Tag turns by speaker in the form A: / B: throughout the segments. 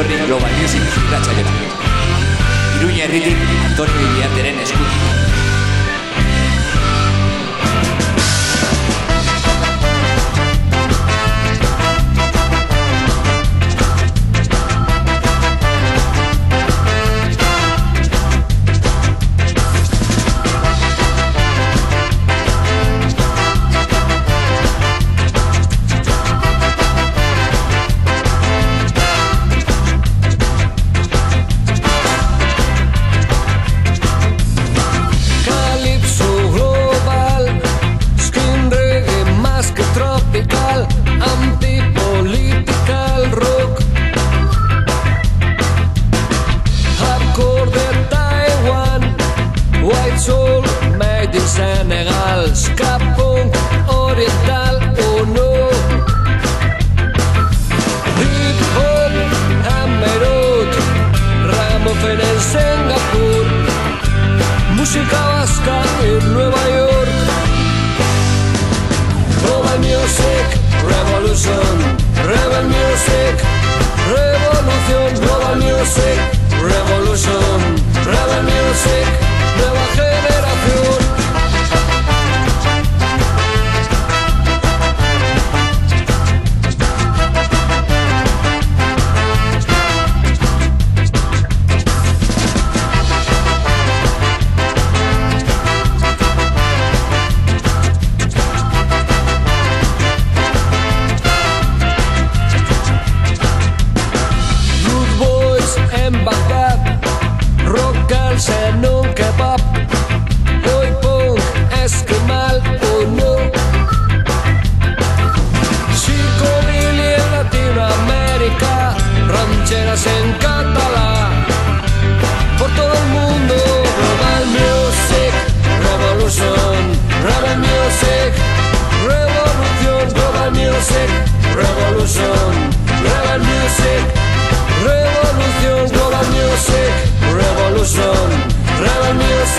A: etorri Global Music irratxaiera. Iruña herritik Antonio Iriarteren eskutik.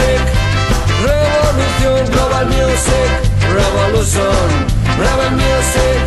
A: Music, Revolución Global Music, Revolution, Global Music.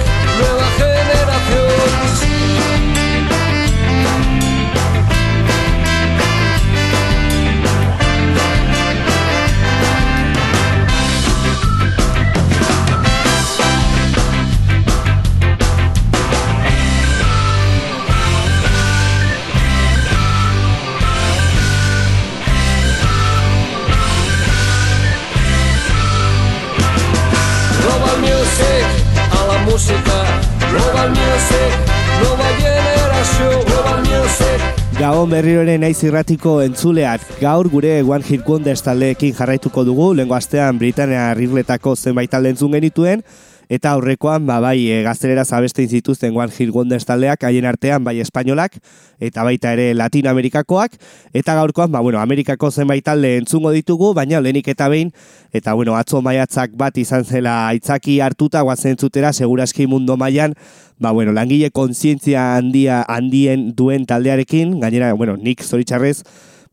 B: Berriro ere naiz irratiko entzuleak. Gaur gure One Hit Wonders taldeekin jarraituko dugu, lengo astean Britania Rirletako zenbait talde entzun genituen, eta aurrekoan ba, bai e, gaztelera zabestein zituzten One Hit Wonders taldeak haien artean bai espainolak eta baita ere Latinoamerikakoak. Eta gaurkoan ba, bueno, Amerikako zenbait talde entzungo ditugu baina lehenik eta behin eta bueno, atzo maiatzak bat izan zela aitzaki hartuta guazen zutera seguraski mundo mailan ba, bueno, langile kontzientzia handia handien duen taldearekin. Gainera bueno, nik zoritxarrez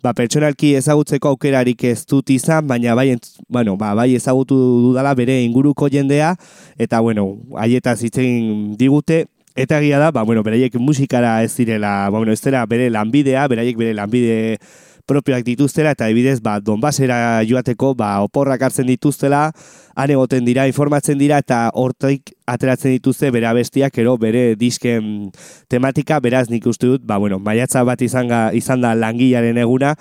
B: ba, pertsonalki ezagutzeko aukerarik ez dut izan, baina bai, bueno, ba, bai ezagutu dudala bere inguruko jendea, eta bueno, haietaz hitzen digute, eta egia da, ba, bueno, beraiek musikara ez direla, ba, bueno, ez dira bere lanbidea, beraiek bere lanbide propioak dituztela eta ebidez ba Donbasera joateko ba oporrak hartzen dituztela han egoten dira informatzen dira eta hortik ateratzen dituzte bere bestiak ero bere disken tematika. Beraz nik uste dut ba bueno maiatza bat izanga izan da langilaren eguna.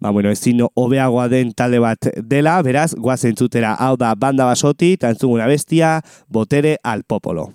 B: Ba bueno ezin hobeagoa den talde bat dela. Beraz goazentzutera hau da banda basoti tantzuguna bestia botere al popolo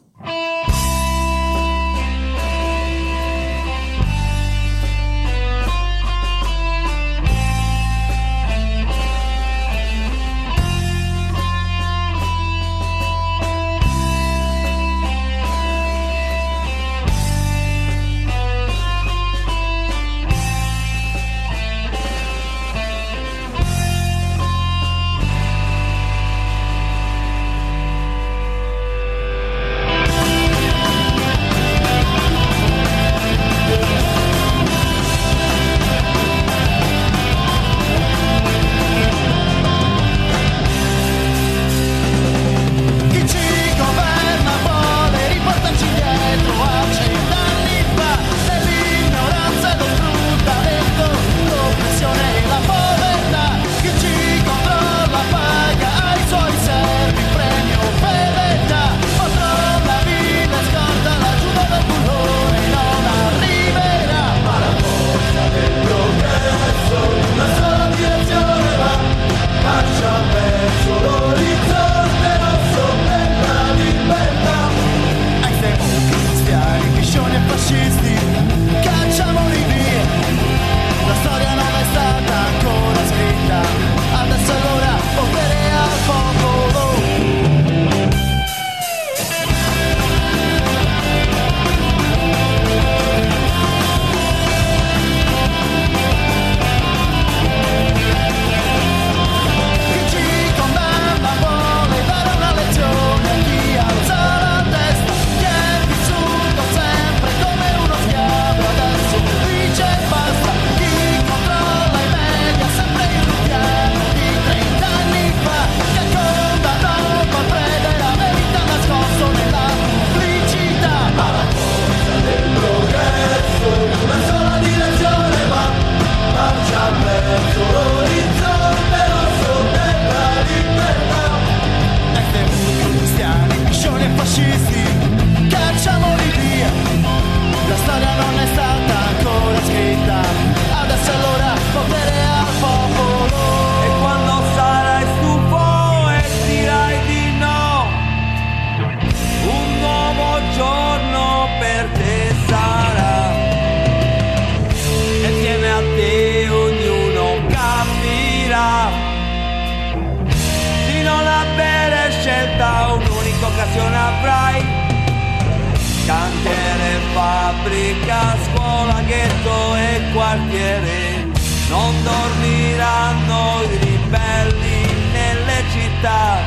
C: ghetto e quartiere. Non dormiranno i ribelli nelle città.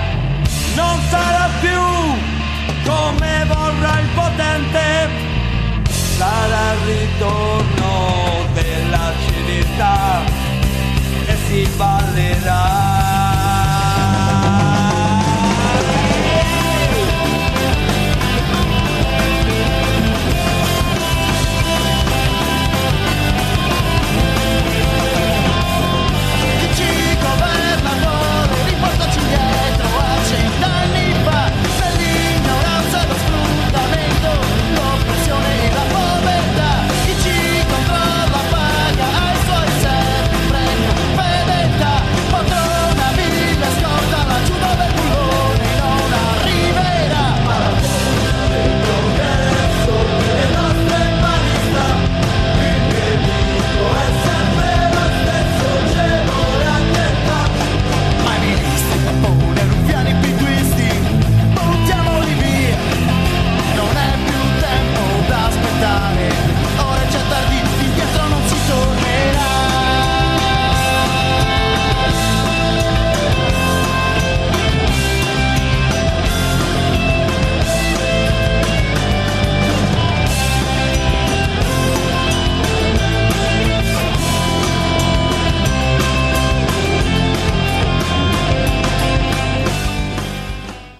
C: Non sarà più come vorrà il potente. Sarà il ritorno della civiltà. E si ballerà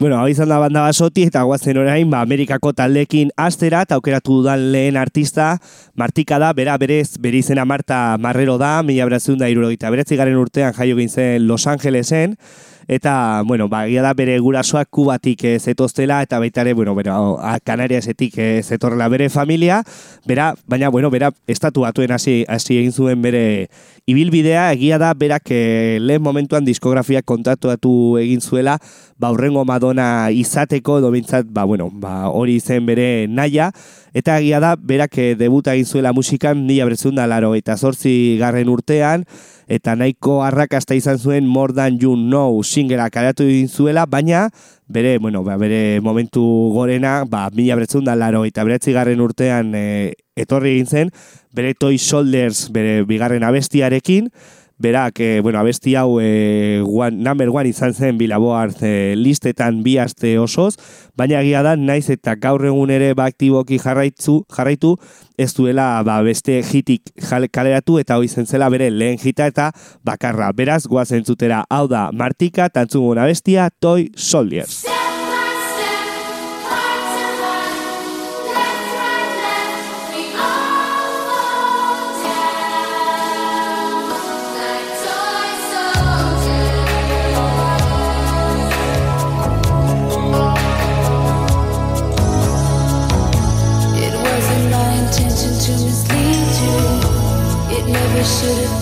B: Bueno, hau izan da banda basoti eta guazen orain, ba, Amerikako taldekin astera eta aukeratu dudan lehen artista, Martika da, bera berez, bere izena Marta Marrero da, mila beratzen da irurogita. Beretzi garen urtean jaio gintzen Los Angelesen, eta, bueno, ba, da bere gurasoak kubatik e, zetoztela, eta baita ere, bueno, bera, Kanariasetik e, zetorrela bere familia, bera, baina, bueno, bera, estatu batuen hasi hasi egin zuen bere ibilbidea, egia da, berak e, lehen momentuan diskografia kontatuatu egin zuela, ba, urrengo Madonna izateko, edo bintzat, ba, bueno, ba, hori zen bere naia, eta egia da, berak debuta egin zuela musikan, nila brezunda laro, eta zortzi garren urtean, eta nahiko arrakasta izan zuen More Than You Know singela karatu egin zuela, baina bere, bueno, ba, bere momentu gorena, ba, mila bretzun da laro, eta bere garren urtean e, etorri egin zen, bere Toy Shoulders, bere bigarren abestiarekin, berak, e, bueno, abesti hau e, one, number one izan zen bilaboart e, listetan bi aste osoz, baina egia da, naiz eta gaur egun ere ba aktiboki jarraitu, ez duela ba, beste hitik kaleratu eta hoi zela bere lehen hita eta bakarra. Beraz, guazen zutera, hau da, martika, tantzungun abestia, Toy Soldiers. Should have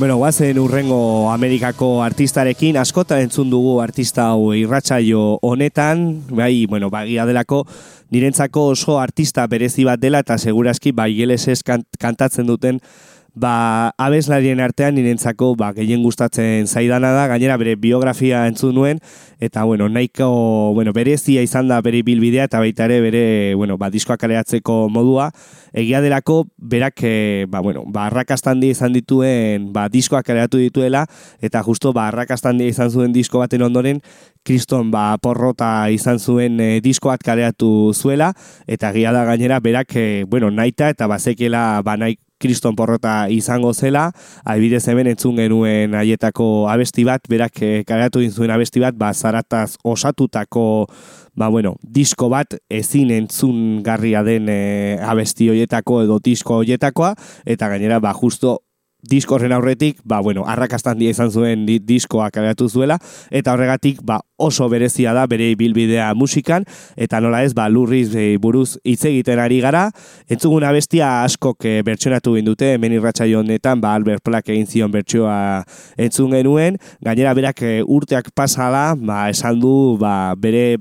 B: Bueno, guazen urrengo Amerikako artistarekin, askota entzun dugu artista hau irratsaio honetan, bai, bueno, bagia delako, nirentzako oso artista berezi bat dela, eta seguraski, bai, kantatzen duten, ba, abeslarien artean nirentzako ba, gehien gustatzen zaidana da, gainera bere biografia entzun nuen, eta bueno, nahiko bueno, berezia izan da bere bilbidea, eta baita ere bere bueno, ba, diskoak aleatzeko modua, egia delako berak e, ba, bueno, ba, arrakastandi izan dituen ba, diskoak aleatu dituela, eta justo ba, arrakastandi izan zuen disko baten ondoren, kriston ba, porrota izan zuen e, diskoak kaleatu zuela, eta egia da gainera berak e, bueno, naita eta bazekela ba, nahi kriston porrota izango zela, adibidez hemen entzun genuen haietako abesti bat, berak e, kareatu zuen abesti bat, ba, zarataz osatutako ba, bueno, disko bat ezin entzun garria den e, abesti hoietako edo disko hoietakoa, eta gainera, ba, justo diskorren aurretik, ba, bueno, arrakastan dia izan zuen di, diskoa kareatu zuela, eta horregatik, ba, oso berezia da bere bilbidea musikan, eta nola ez, ba, lurriz e, buruz hitz egiten ari gara, entzuguna bestia askok e, bertsionatu gindute, hemen irratxa honetan, ba, Albert Plak egin zion bertsioa entzun genuen, gainera berak e, urteak pasala, ba, esan du, ba, bere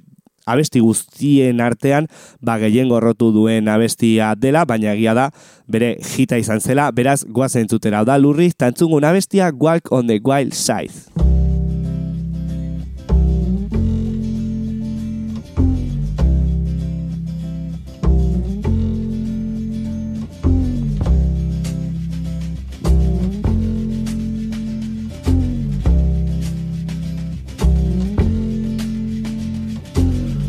B: abesti guztien artean ba gehien gorrotu duen abestia dela, baina egia da bere jita izan zela, beraz goazen zutera da lurri, tantzungun abestia Walk on the Wild Side.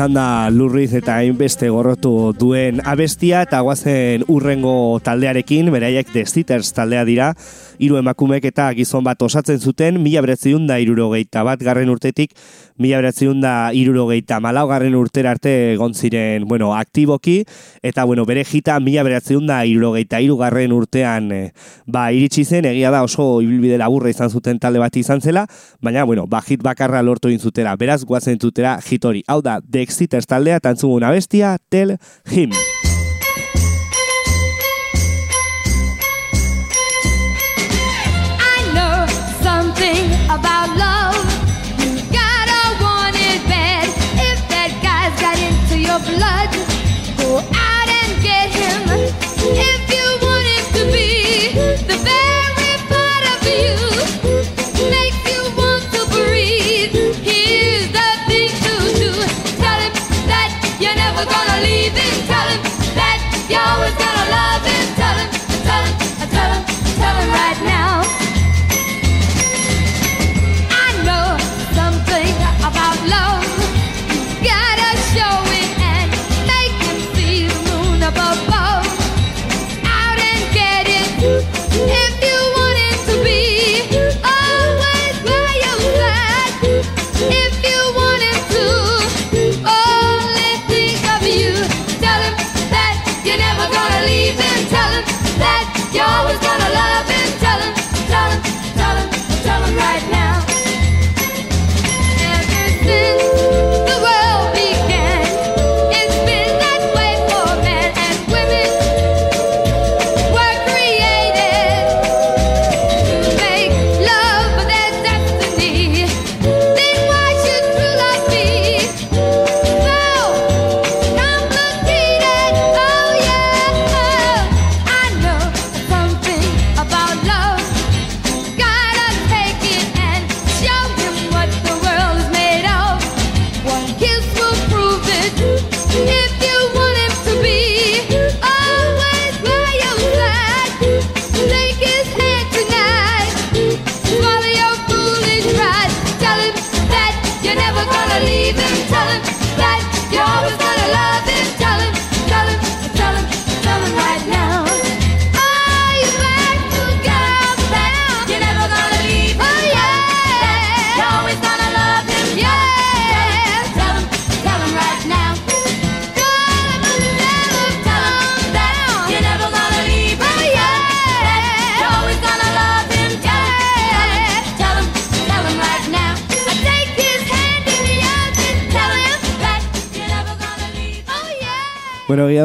B: izan da lurriz eta hainbeste gorrotu duen abestia eta guazen urrengo taldearekin, beraiek The Stitters taldea dira, hiru emakumeek eta gizon bat osatzen zuten, mila beretziun da irurogeita bat garren urtetik, mila beretziun da irurogeita malau garren urtera arte gontziren, bueno, aktiboki, eta bueno, bere jita mila beretziun da irurogeita iru garren urtean eh, ba, iritsi zen, egia da oso ibilbide laburra izan zuten talde bat izan zela, baina, bueno, ba, hit bakarra lortu intzutera, beraz, guazen zutera hitori. Hau da, The Exiters taldea, tantzugun abestia, Tell Him.
D: About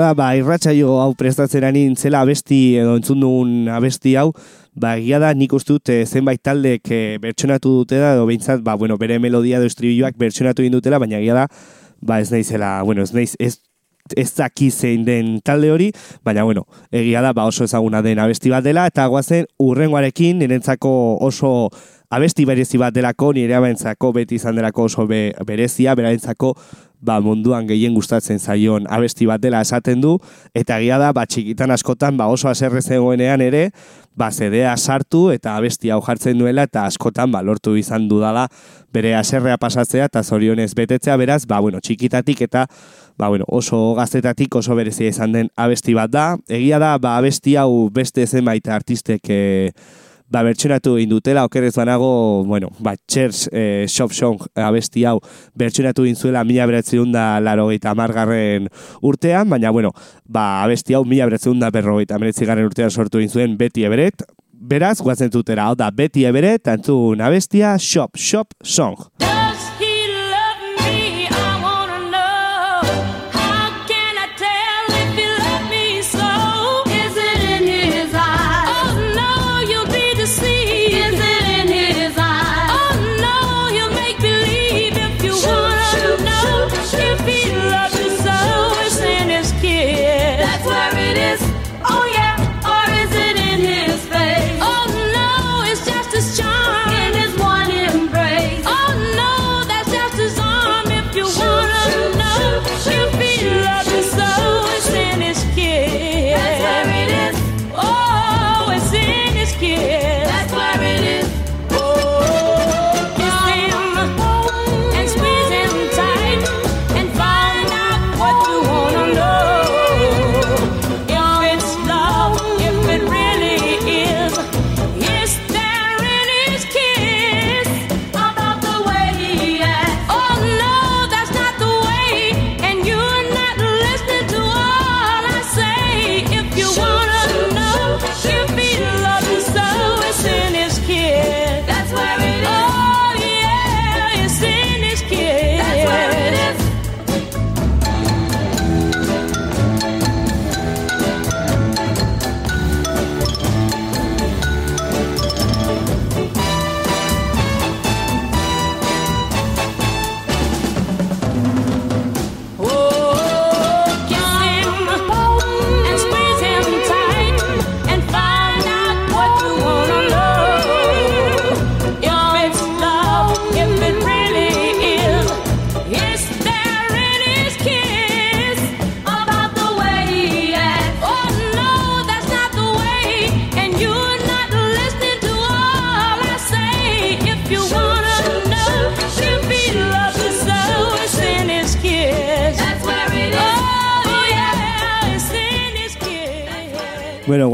B: da, ba, irratsaio hau prestatzen ari nintzela abesti edo entzun dugun abesti hau, ba, egia da nik uste dut eh, zenbait taldek eh, bertsonatu dutela, edo behintzat, ba, bueno, bere melodia edo estribilloak bertsonatu egin dutela, baina egia da, ba, ez naizela, bueno, ez naiz, ez, ez daki zein den talde hori, baina bueno, egia da, ba oso ezaguna den abesti bat dela, eta guazen urrengoarekin, nirentzako oso abesti berezi bat delako, nire abentzako beti izan delako oso be, berezia, berarentzako ba, munduan gehien gustatzen zaion abesti bat dela esaten du, eta egia da, ba, txikitan askotan, ba, oso aserre zegoenean ere, ba, zedea sartu eta abesti hau jartzen duela, eta askotan, ba, lortu izan dudala bere aserrea pasatzea, eta zorionez betetzea, beraz, ba, bueno, txikitatik eta ba, bueno, oso gaztetatik oso berezia izan den abesti bat da. Egia da, ba, abesti hau beste zenbait artistek e, ba, bertxonatu egin dutela, okerrez banago, bueno, ba, Church e, Shop Song abesti hau bertxonatu egin zuela mila beratzeun da laro margarren urtean, baina, bueno, ba, abesti hau mila beratzeun da berrogeita garren urtean sortu egin zuen Betty Everett, Beraz, guazen zutera, hau da, Betty Everett, antzun abestia, Shop Shop Song.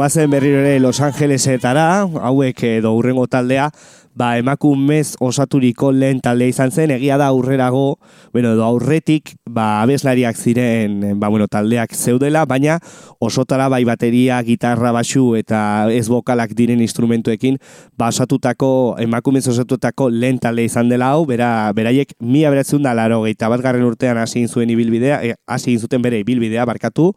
B: Guazen berriro ere Los Angelesetara, hauek edo urrengo taldea, ba, emakumez osaturiko lehen taldea izan zen, egia da aurrerago, bueno, edo aurretik, ba, abeslariak ziren, ba, bueno, taldeak zeudela, baina osotara bai bateria, gitarra, basu eta ez bokalak diren instrumentuekin, ba, osatutako, emakumez osatutako lehen taldea izan dela hau, bera, beraiek mila beratzen da laro gehieta bat garren urtean hasi zuen ibilbidea, eh, hasi egin zuten bere ibilbidea, barkatu,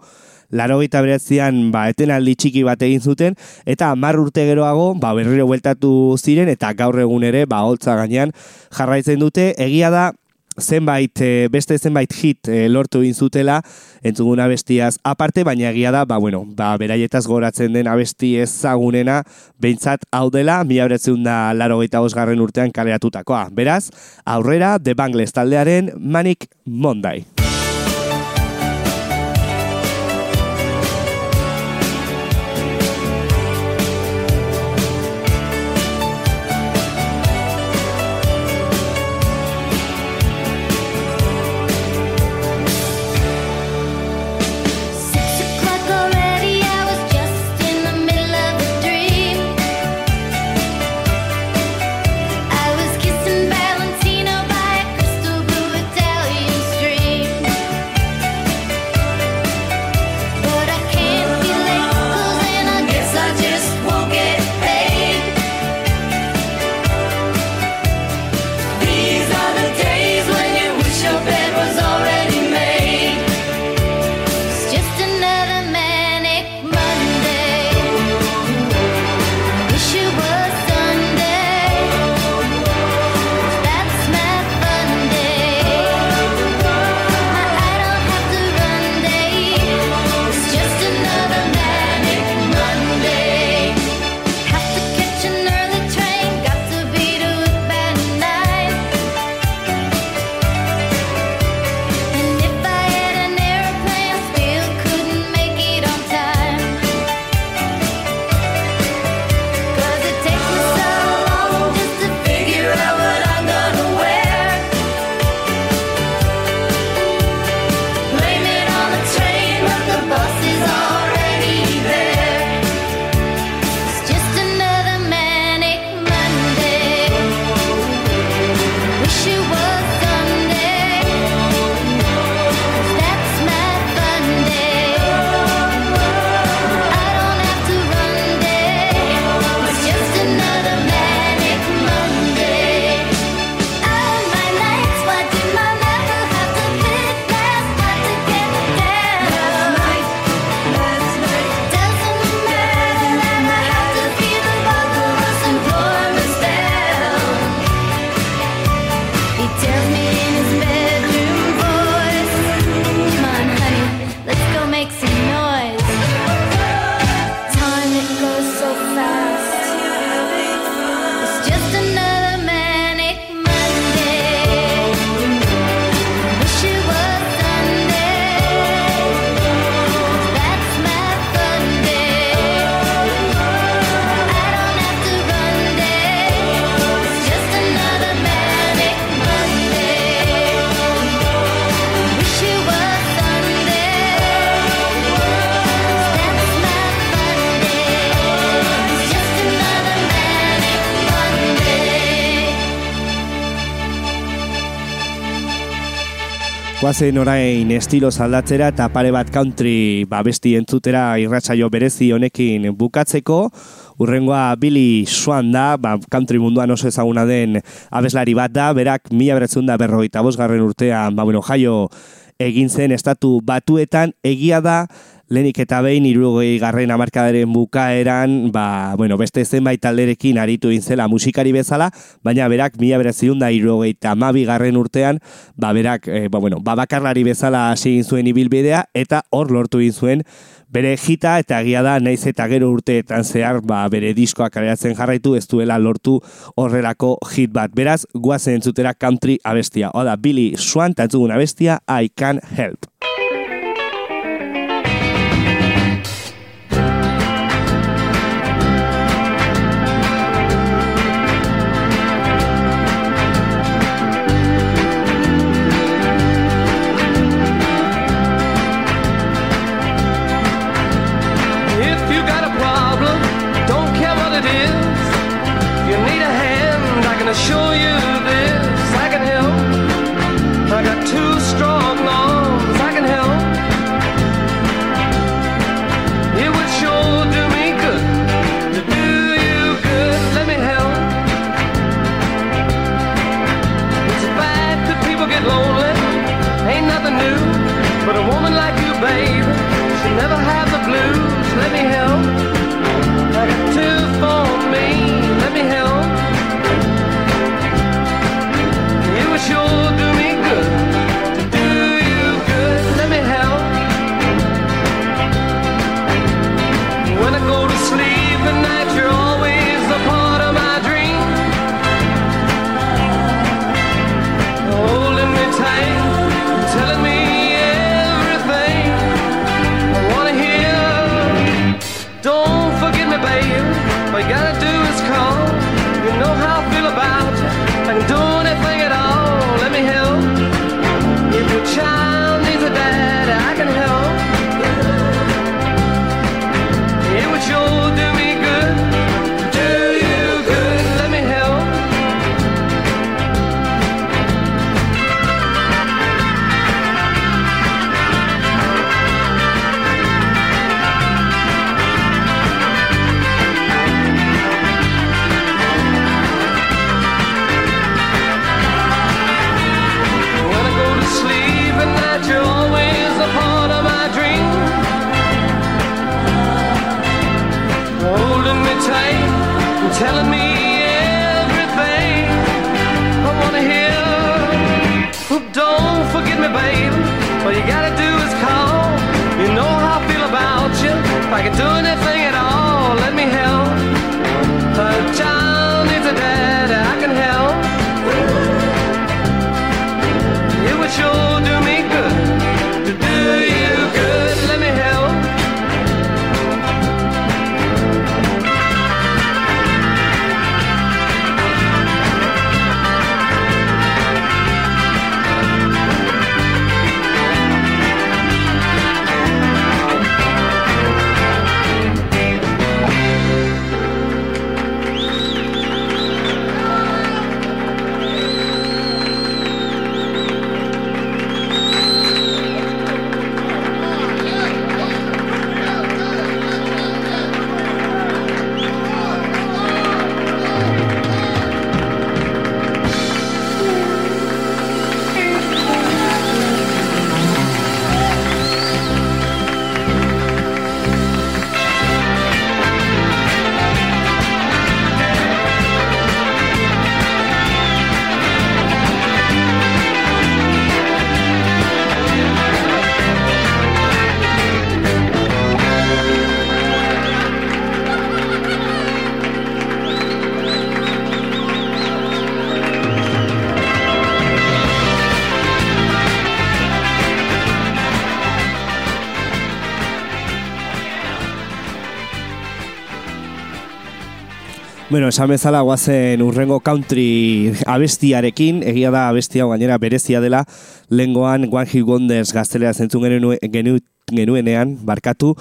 B: laro gita beratzean ba, etenaldi txiki bat egin zuten, eta hamar urte geroago ba, berriro bueltatu ziren, eta gaur egun ere ba, holtza gainean jarraitzen dute, egia da, zenbait, eh, beste zenbait hit eh, lortu egin zutela, entzuguna abestiaz aparte, baina egia da, ba, bueno, ba, beraietaz goratzen den abesti ezagunena, behintzat hau dela, mila beretzen da laro gaita garren urtean kaleratutakoa. Beraz, aurrera, The Bangles taldearen Manic Monday. Guazen orain estilo aldatzera eta pare bat country ba, besti entzutera irratsaio berezi honekin bukatzeko. Urrengoa Billy Swan da, ba, country munduan oso ezaguna den abeslari bat da, berak mila beratzen da berrogeita bosgarren urtean, ba, bueno, jaio egin zen estatu batuetan, egia da, lehenik eta behin irurogei garren amarkadaren bukaeran, ba, bueno, beste zenbait talderekin aritu egin zela musikari bezala, baina berak mila beratzen da irurogei eta mabi garren urtean, ba, berak, e, ba, bueno, ba, bakarlari bezala hasi zuen ibilbidea, eta hor lortu zuen bere jita eta egia da naiz eta gero urteetan zehar ba, bere diskoak kaleratzen jarraitu ez duela lortu horrelako hit bat. Beraz, guazen entzutera country abestia. Oda, Billy Swan tantzugun abestia, I Can Help. Bueno, esan bezala guazen urrengo country abestiarekin, egia da abestia hau gainera berezia dela, lengoan One Hit Wonders gaztelera zentzun genuen, genu, genuenean, barkatu,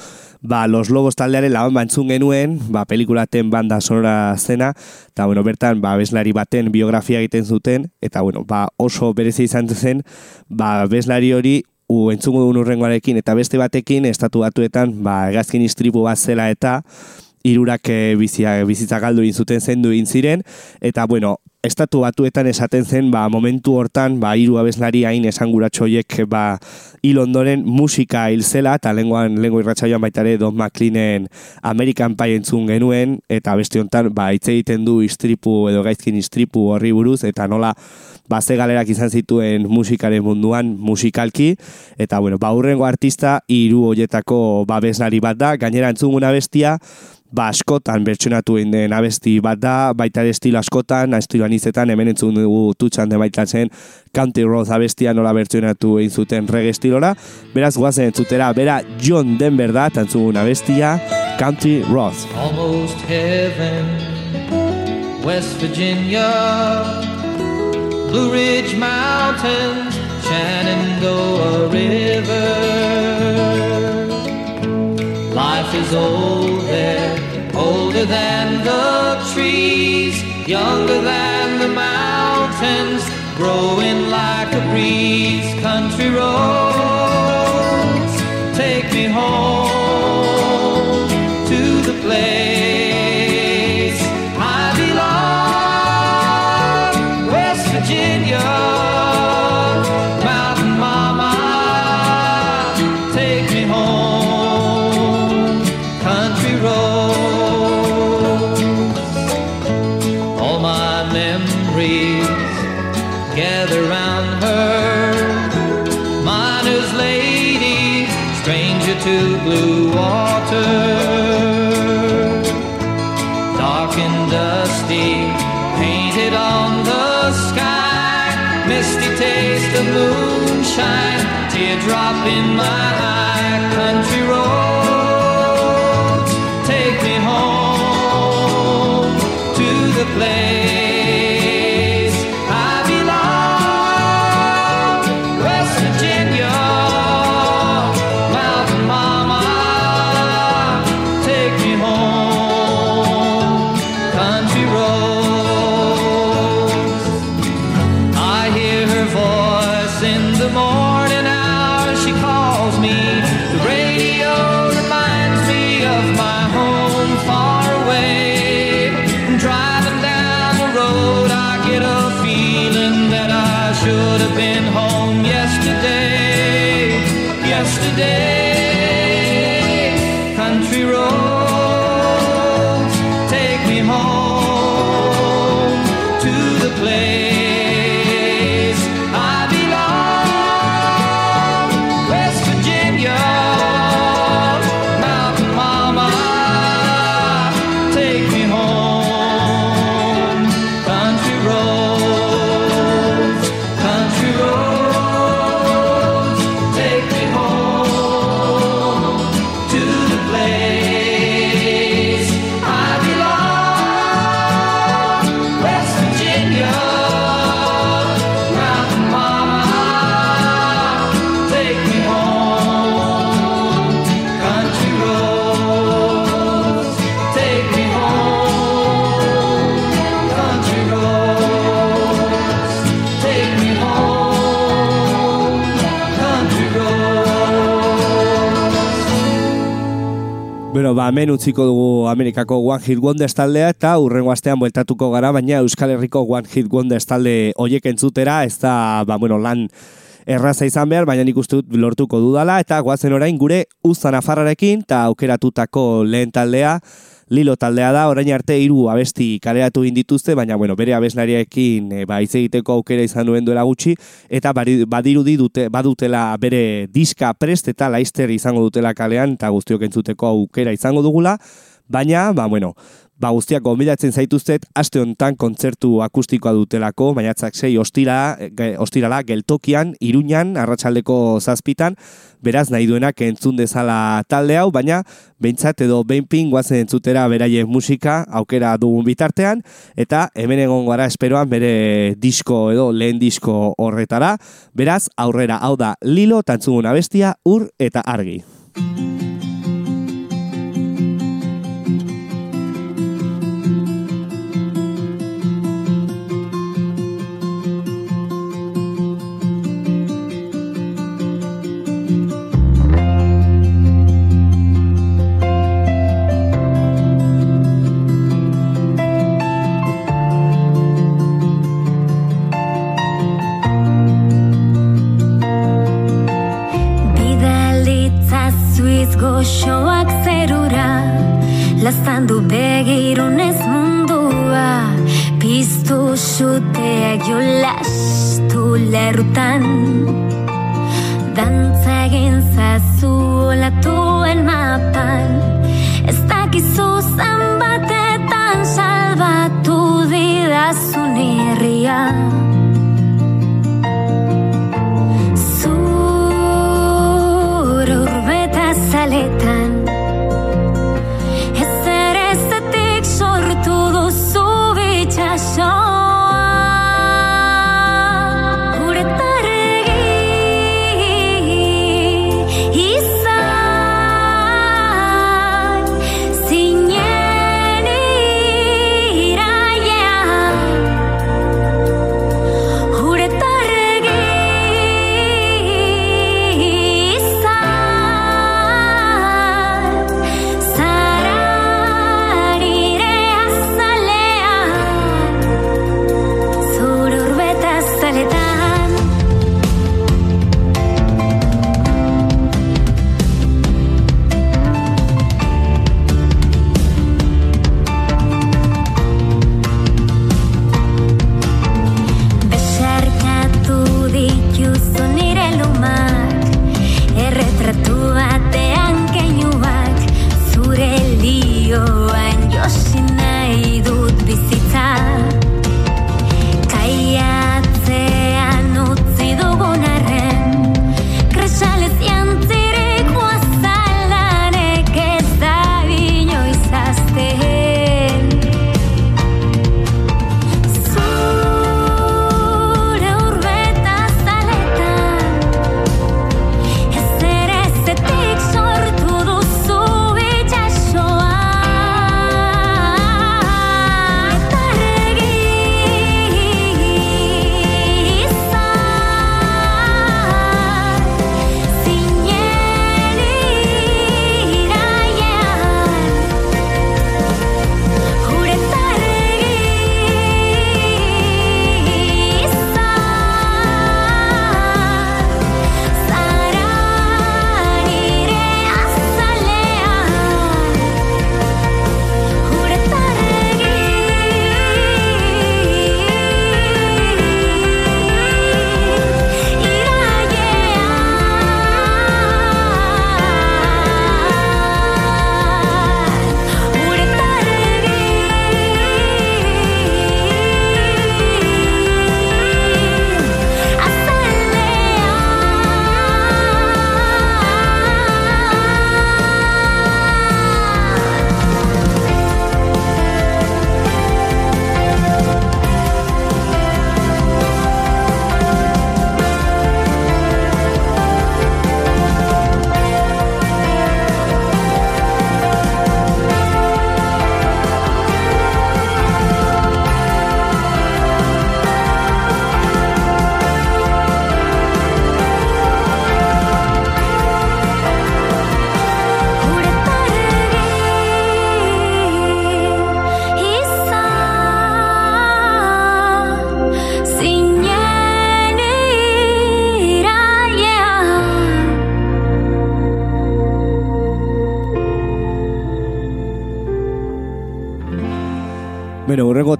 B: ba, Los Lobos taldearen laban bantzun genuen, ba, pelikulaten banda sonora zena, eta bueno, bertan, ba, abeslari baten biografia egiten zuten, eta bueno, ba, oso berezi izan zen, ba, abeslari hori u entzungo dugun urrengoarekin eta beste batekin estatu batuetan ba, egazkin istripu bat zela eta irurak e, bizia, bizitza galdu egin zuten zendu egin ziren, eta bueno, estatu batuetan esaten zen, ba, momentu hortan, ba, hiru abeslari hain esanguratxoiek, ba, hil ondoren musika hil zela, eta lenguan, lengu irratsaioan baita ere Don McLeanen American Pie entzun genuen, eta beste honetan, ba, hitz egiten du istripu edo gaizkin istripu horri buruz, eta nola, ba, ze galerak izan zituen musikaren munduan musikalki, eta bueno, ba, hurrengo artista hiru hoietako babeslari bat da, gainera entzunguna bestia, ba askotan bertsionatu den abesti bat da, baita ere estilo askotan, estilo anizetan, hemen entzun dugu tutxan de baita zen Country Road abestia nola bertsionatu egin zuten reggae estilora, beraz guazen entzutera, bera John Denver da, tantzugun abestia, Country Road.
E: almost heaven. West Virginia, Blue Ridge Mountains, Shenandoah River. Life is old there, older than the trees, younger than the mountains, growing like a breeze. Country roads, take me home moonshine, teardrop in my eye. Home
B: ba, hemen utziko dugu Amerikako One Hit Wonders taldea eta urrengo astean bueltatuko gara, baina Euskal Herriko One Hit Wonders talde hoiek entzutera, ez da, ba, bueno, lan erraza izan behar, baina nik uste dut lortuko dudala, eta guazen orain gure uzan afarrarekin, eta aukeratutako lehen taldea, Lilo taldea da, orain arte hiru abesti kaleratu egin dituzte, baina bueno, bere abeslariarekin e, ba, hitz egiteko aukera izan duen duela gutxi, eta badirudi dute, badutela bere diska prest eta laister izango dutela kalean, eta guztiok entzuteko aukera izango dugula, baina, ba, bueno, ba, guztiak gonbidatzen zaituztet, aste honetan kontzertu akustikoa dutelako, maiatzak sei ostira, ostirala geltokian, iruñan, arratsaldeko zazpitan, beraz nahi duenak entzun dezala talde hau, baina behintzat edo behinpin guazen entzutera beraien musika aukera dugun bitartean, eta hemen egon gara esperoan bere disko edo lehen disko horretara, beraz aurrera hau da Lilo tantzugun abestia ur eta argi.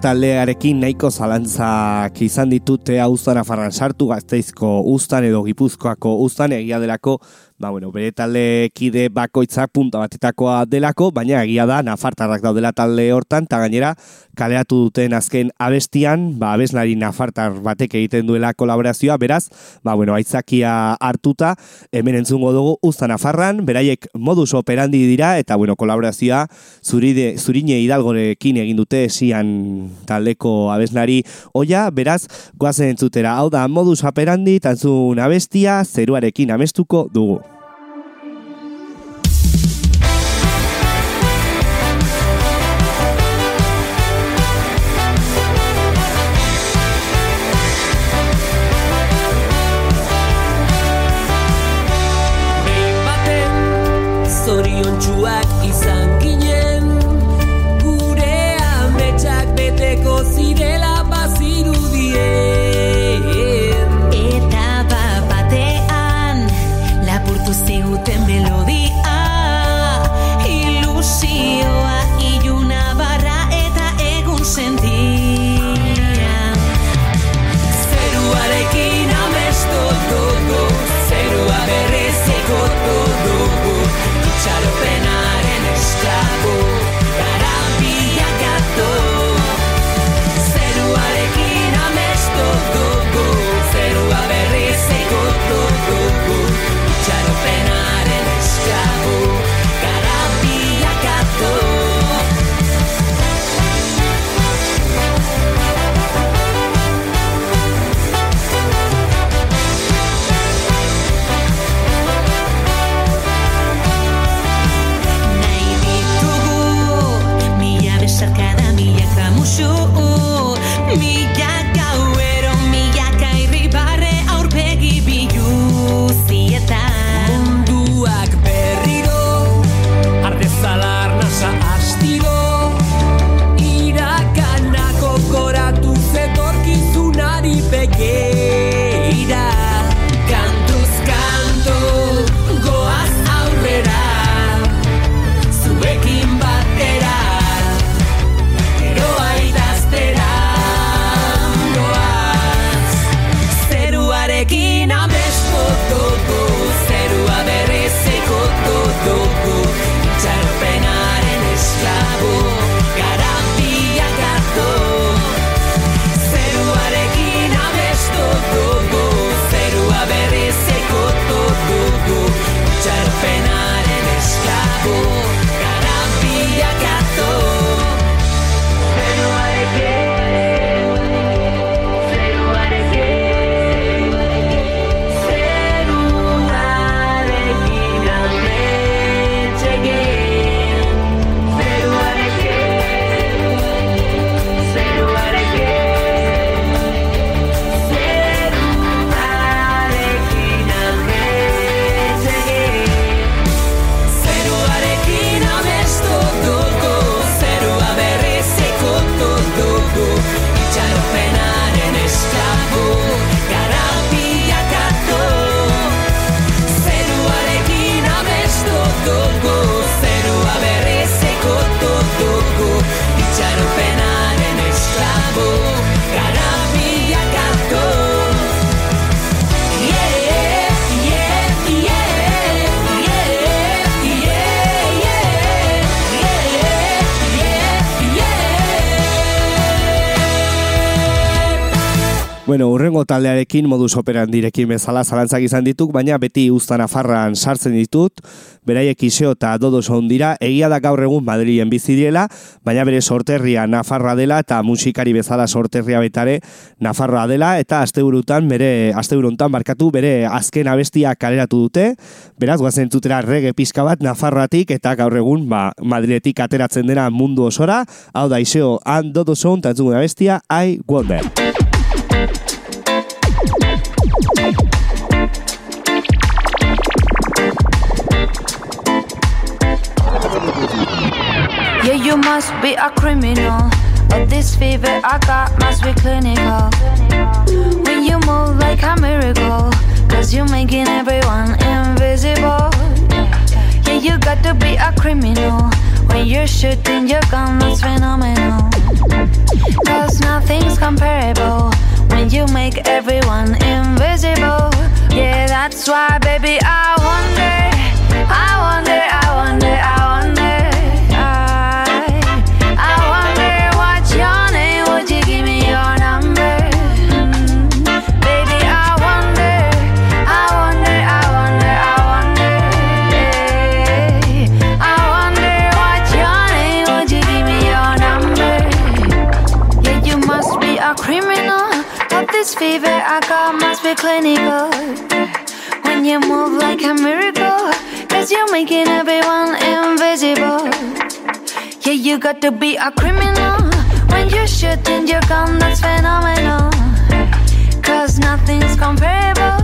F: Taldearekin nahiko zalantzak izan ditute hauztan afarran sartu gazteizko ustan edo gipuzkoako ustan egia delako ba, bueno, bere talde kide bakoitzak punta batetakoa delako, baina egia da nafartarrak daudela talde hortan, eta gainera kaleratu duten azken abestian, ba, abeslari nafartar batek egiten duela kolaborazioa, beraz, ba, bueno, aitzakia hartuta, hemen entzungo dugu usta nafarran, beraiek modus operandi dira, eta, bueno, kolaborazioa zurine hidalgorekin egin dute esian taldeko abeslari oia, beraz, goazen entzutera, hau da, modus operandi, tantzun abestia, zeruarekin amestuko dugu. Taldearekin modus operandirekin bezala zalantzak izan dituk, baina beti uztan afarran sartzen ditut, beraiek iseo eta dodo son dira, egia da gaur egun Madrilen bizi direla, baina bere sorterria Nafarra dela eta musikari bezala sorterria betare Nafarroa dela, eta asteburutan bere asteburuntan barkatu bere azken abestia kaleratu dute, beraz guazen tutera rege pixka bat Nafarroatik eta gaur egun ba, Madriletik ateratzen dena mundu osora, hau da iseo and dodo son, eta entzugun abestia, I Wonder.
D: Yeah, you must be a criminal. But this fever I got must be clinical. When you move like a miracle, cause you're making everyone invisible. Yeah, you got to be a criminal. When you're shooting your gun, that's phenomenal. Cause nothing's comparable when you make everyone invisible. Yeah, that's why, baby, I wonder, I wonder, I wonder, I wonder. Fever I got must be clinical. When you move like a miracle, cause you're making everyone invisible. Yeah, you got to be a criminal. When you're shooting your gun, that's phenomenal. Cause nothing's comparable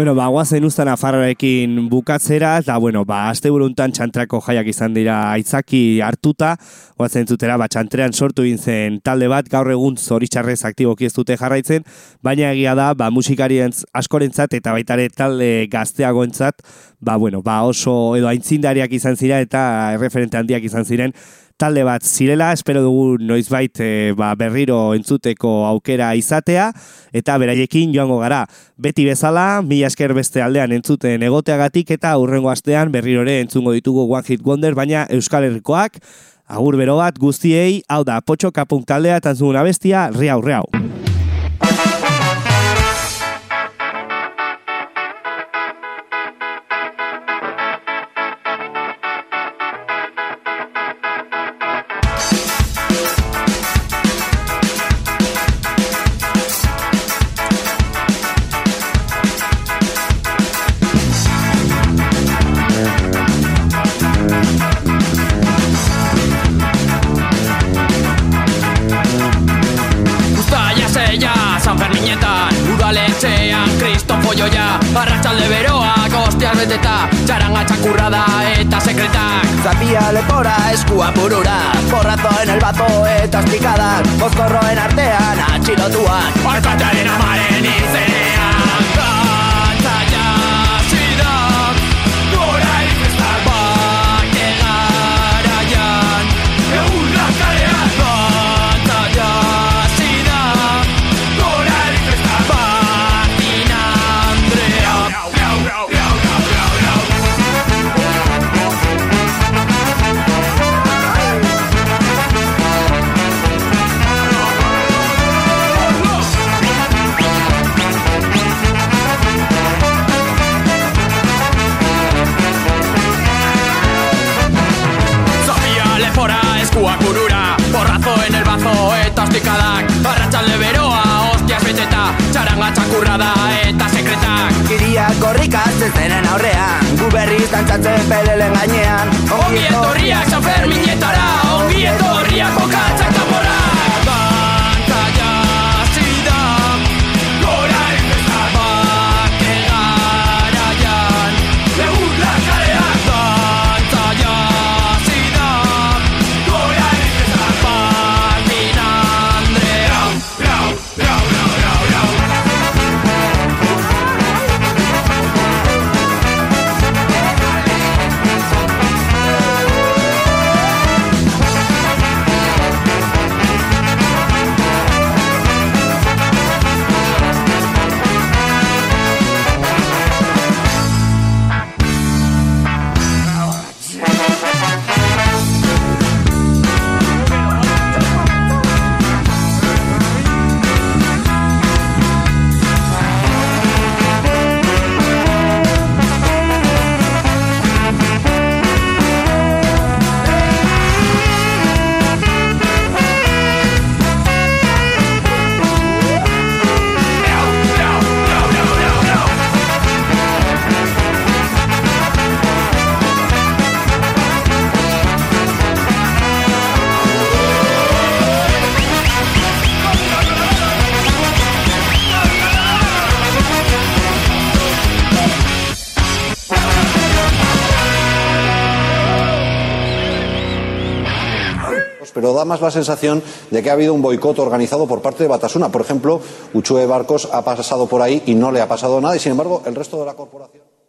B: Bueno, ba, guazen ustan afarrarekin bukatzera, eta, bueno, ba, aste buruntan txantrako jaiak izan dira aitzaki hartuta, guazen zutera, ba, txantrean sortu egin zen talde bat, gaur egun zoritxarrez aktiboki ez dute jarraitzen, baina egia da, ba, musikarien askorentzat eta baitare talde gazteagoentzat, ba, bueno, ba, oso edo aintzindariak izan zira eta erreferente handiak izan ziren, talde bat zirela, espero dugu noizbait e, ba, berriro entzuteko aukera izatea, eta beraiekin joango gara. Beti bezala, mila esker beste aldean entzuten egoteagatik, eta aurrengo astean berriro ere entzungo ditugu One Hit Wonder, baina Euskal Herrikoak, agur bero bat guztiei, hau da, potxo kapunk taldea, eta entzuguna bestia, riau, riau.
G: Lepora, eskua burura Porrazo en el bazo eta ostikadak Mozkorroen berriz dantzatzen pelelen gainean.
H: Ongi etorriak San Ferminetara Ongi etorriak
I: más la sensación de que ha habido un boicot organizado por parte de Batasuna. Por ejemplo, Uchue Barcos ha pasado por ahí y no le ha pasado nada, y sin embargo, el resto de la corporación.